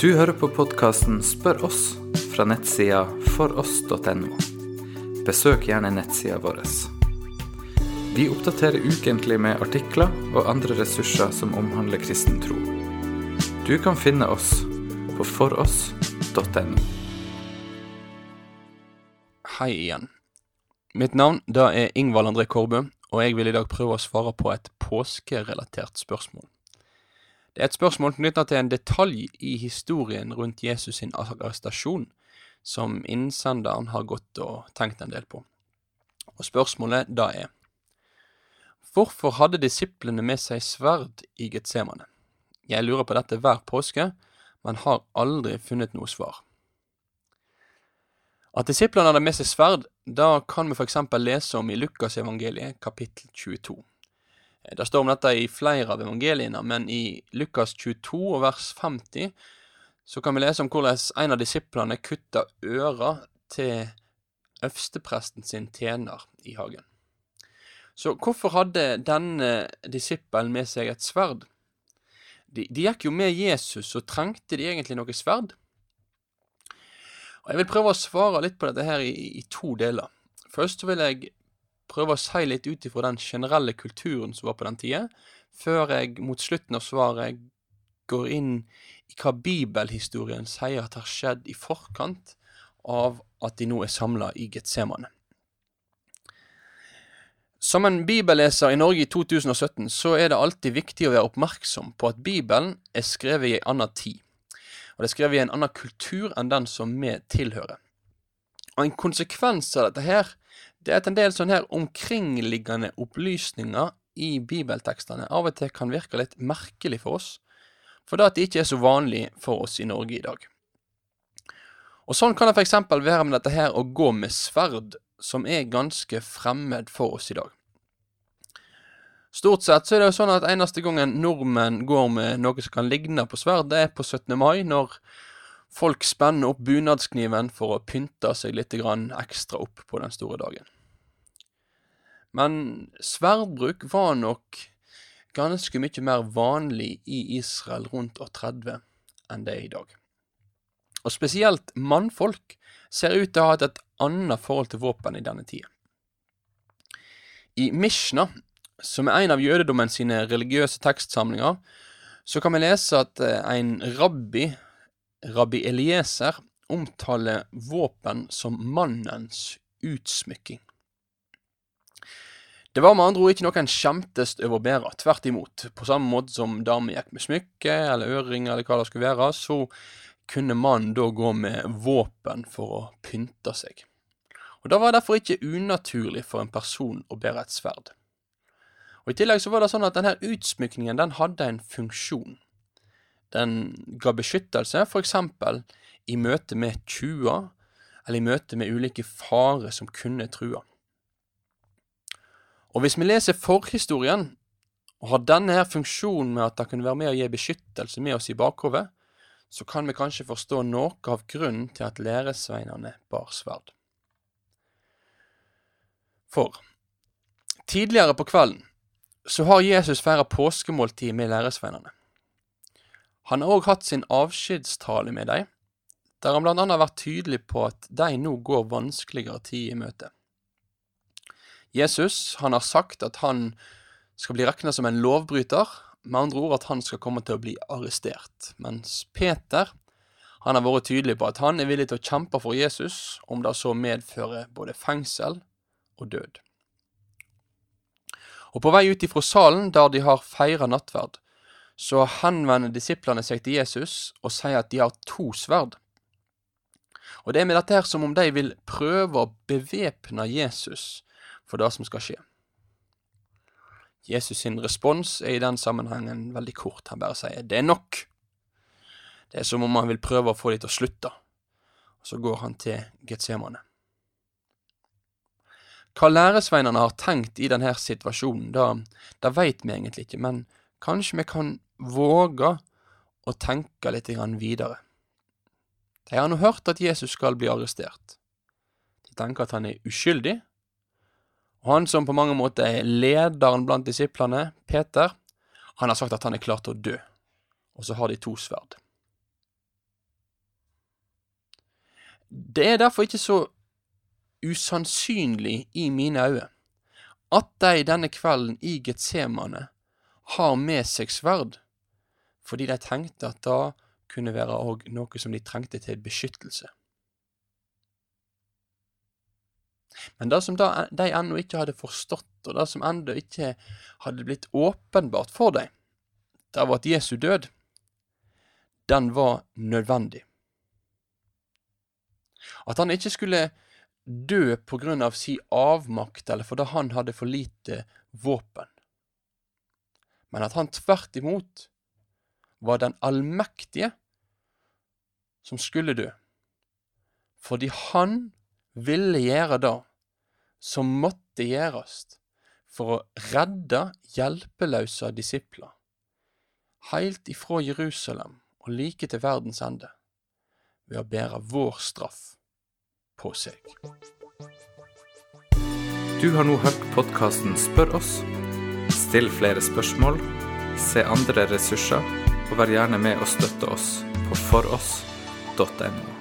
Du hører på podkasten Spør oss fra nettsida foross.no. Besøk gjerne nettsida vår. Vi oppdaterer ukentlig med artikler og andre ressurser som omhandler kristen tro. Du kan finne oss på foross.no. Hei igjen. Mitt navn da er Ingvald André Korbø, og jeg vil i dag prøve å svare på et påskerelatert spørsmål. Det er et spørsmål knytta til en detalj i historien rundt Jesus sin arrestasjon, som innsenderen har gått og tenkt en del på. Og spørsmålet da er Hvorfor hadde disiplene med seg sverd i Getsemane? Jeg lurer på dette hver påske, men har aldri funnet noe svar. At disiplene hadde med seg sverd, da kan vi f.eks. lese om i Lukasevangeliet kapittel 22. Det står om dette i flere av evangeliene, men i Lukas 22 og vers 50 så kan vi lese om hvordan en av disiplene kutta øra til øverstepresten sin tjener i hagen. Så hvorfor hadde denne disippelen med seg et sverd? De, de gikk jo med Jesus, så trengte de egentlig noe sverd? Og Jeg vil prøve å svare litt på dette her i, i to deler. Først vil jeg prøve å si litt ut ifra den generelle kulturen som var på den tida, før jeg mot slutten av svaret går inn i hva bibelhistorien sier at har skjedd i forkant av at de nå er samla i Getsemane. Som en bibelleser i Norge i 2017, så er det alltid viktig å være oppmerksom på at Bibelen er skrevet i en annen tid, og det er skrevet i en annen kultur enn den som vi tilhører. Og En konsekvens av dette her, det er at en del sånne her omkringliggende opplysninger i bibeltekstene av og til kan virke litt merkelig for oss, for det at det ikke er så vanlig for oss i Norge i dag. Og Sånn kan det f.eks. være med dette her å gå med sverd, som er ganske fremmed for oss i dag. Stort sett så er det jo sånn at eneste gangen nordmenn går med noe som kan ligne på sverd, det er på 17. mai, når folk spenner opp bunadskniven for å pynte seg litt ekstra opp på den store dagen. Men sverdbruk var nok ganske mye mer vanlig i Israel rundt år 30 enn det er i dag. Og spesielt mannfolk ser ut til å ha hatt et annet forhold til våpen i denne tida. I Mishna, som er en av jødedommen sine religiøse tekstsamlinger, så kan vi lese at eh, en rabbi, rabbi Elieser, omtaler våpen som mannens utsmykking. Det var med andre ord ikke noe en skjemtes over å tvert imot. På samme måte som damer gikk med smykke eller øreringer eller hva det skulle være, så kunne mannen da gå med våpen for å pynte seg. Og Det var derfor ikke unaturlig for en person å bære et sverd. Og I tillegg så var det sånn at denne utsmykningen den hadde en funksjon. Den ga beskyttelse, f.eks. i møte med tjuver, eller i møte med ulike farer som kunne true. Og hvis vi leser forhistorien, og har denne her funksjonen med at det kunne være med å gi beskyttelse med oss i bakhovet, så kan vi kanskje forstå noe av grunnen til at læresveinene bar sverd. For tidligere på kvelden så har Jesus feira påskemåltid med læresveinene. Han har òg hatt sin avskjedstale med dem, der han blant annet har vært tydelig på at de nå går vanskeligere tid i møte. Jesus han har sagt at han skal bli regna som en lovbryter, med andre ord at han skal komme til å bli arrestert. Mens Peter han har vært tydelig på at han er villig til å kjempe for Jesus, om det så medfører både fengsel og død. Og På vei ut ifra salen der de har feira nattverd, så henvender disiplene seg til Jesus og sier at de har to sverd. Og Det er med dette her som om de vil prøve å bevæpne Jesus for det som skal skje. Jesus sin respons er i den sammenhengen veldig kort. Han bare sier 'det er nok'. Det er som om han vil prøve å få de til å slutte. Og så går han til Getsemane. Hva læresveinene har tenkt i denne situasjonen, da, det veit vi egentlig ikke, men kanskje vi kan våge å tenke litt videre. De har nå hørt at Jesus skal bli arrestert. De tenker at han er uskyldig, han som på mange måter er lederen blant disiplene, Peter, han har sagt at han er klar til å dø. og så har de to sverd. Det er derfor ikke så usannsynlig i mine øyne at de denne kvelden i Getsemane har med seg sverd, fordi de tenkte at det kunne være òg noe som de trengte til beskyttelse. Men det som da, de ennå ikke hadde forstått, og det som ennå ikke hadde blitt åpenbart for dem, det var at Jesu død, den var nødvendig. At han ikke skulle dø på grunn av si avmakt eller fordi han hadde for lite våpen, men at han tvert imot var den allmektige som skulle dø, fordi han ville gjøre det som måtte gjerast for å redde hjelpeløse disipler, heilt ifrå Jerusalem og like til verdens ende, ved å bære vår straff på seg. Du har nå hørt podkasten Spør oss. Still flere spørsmål, se andre ressurser, og vær gjerne med og støtte oss på foross.no.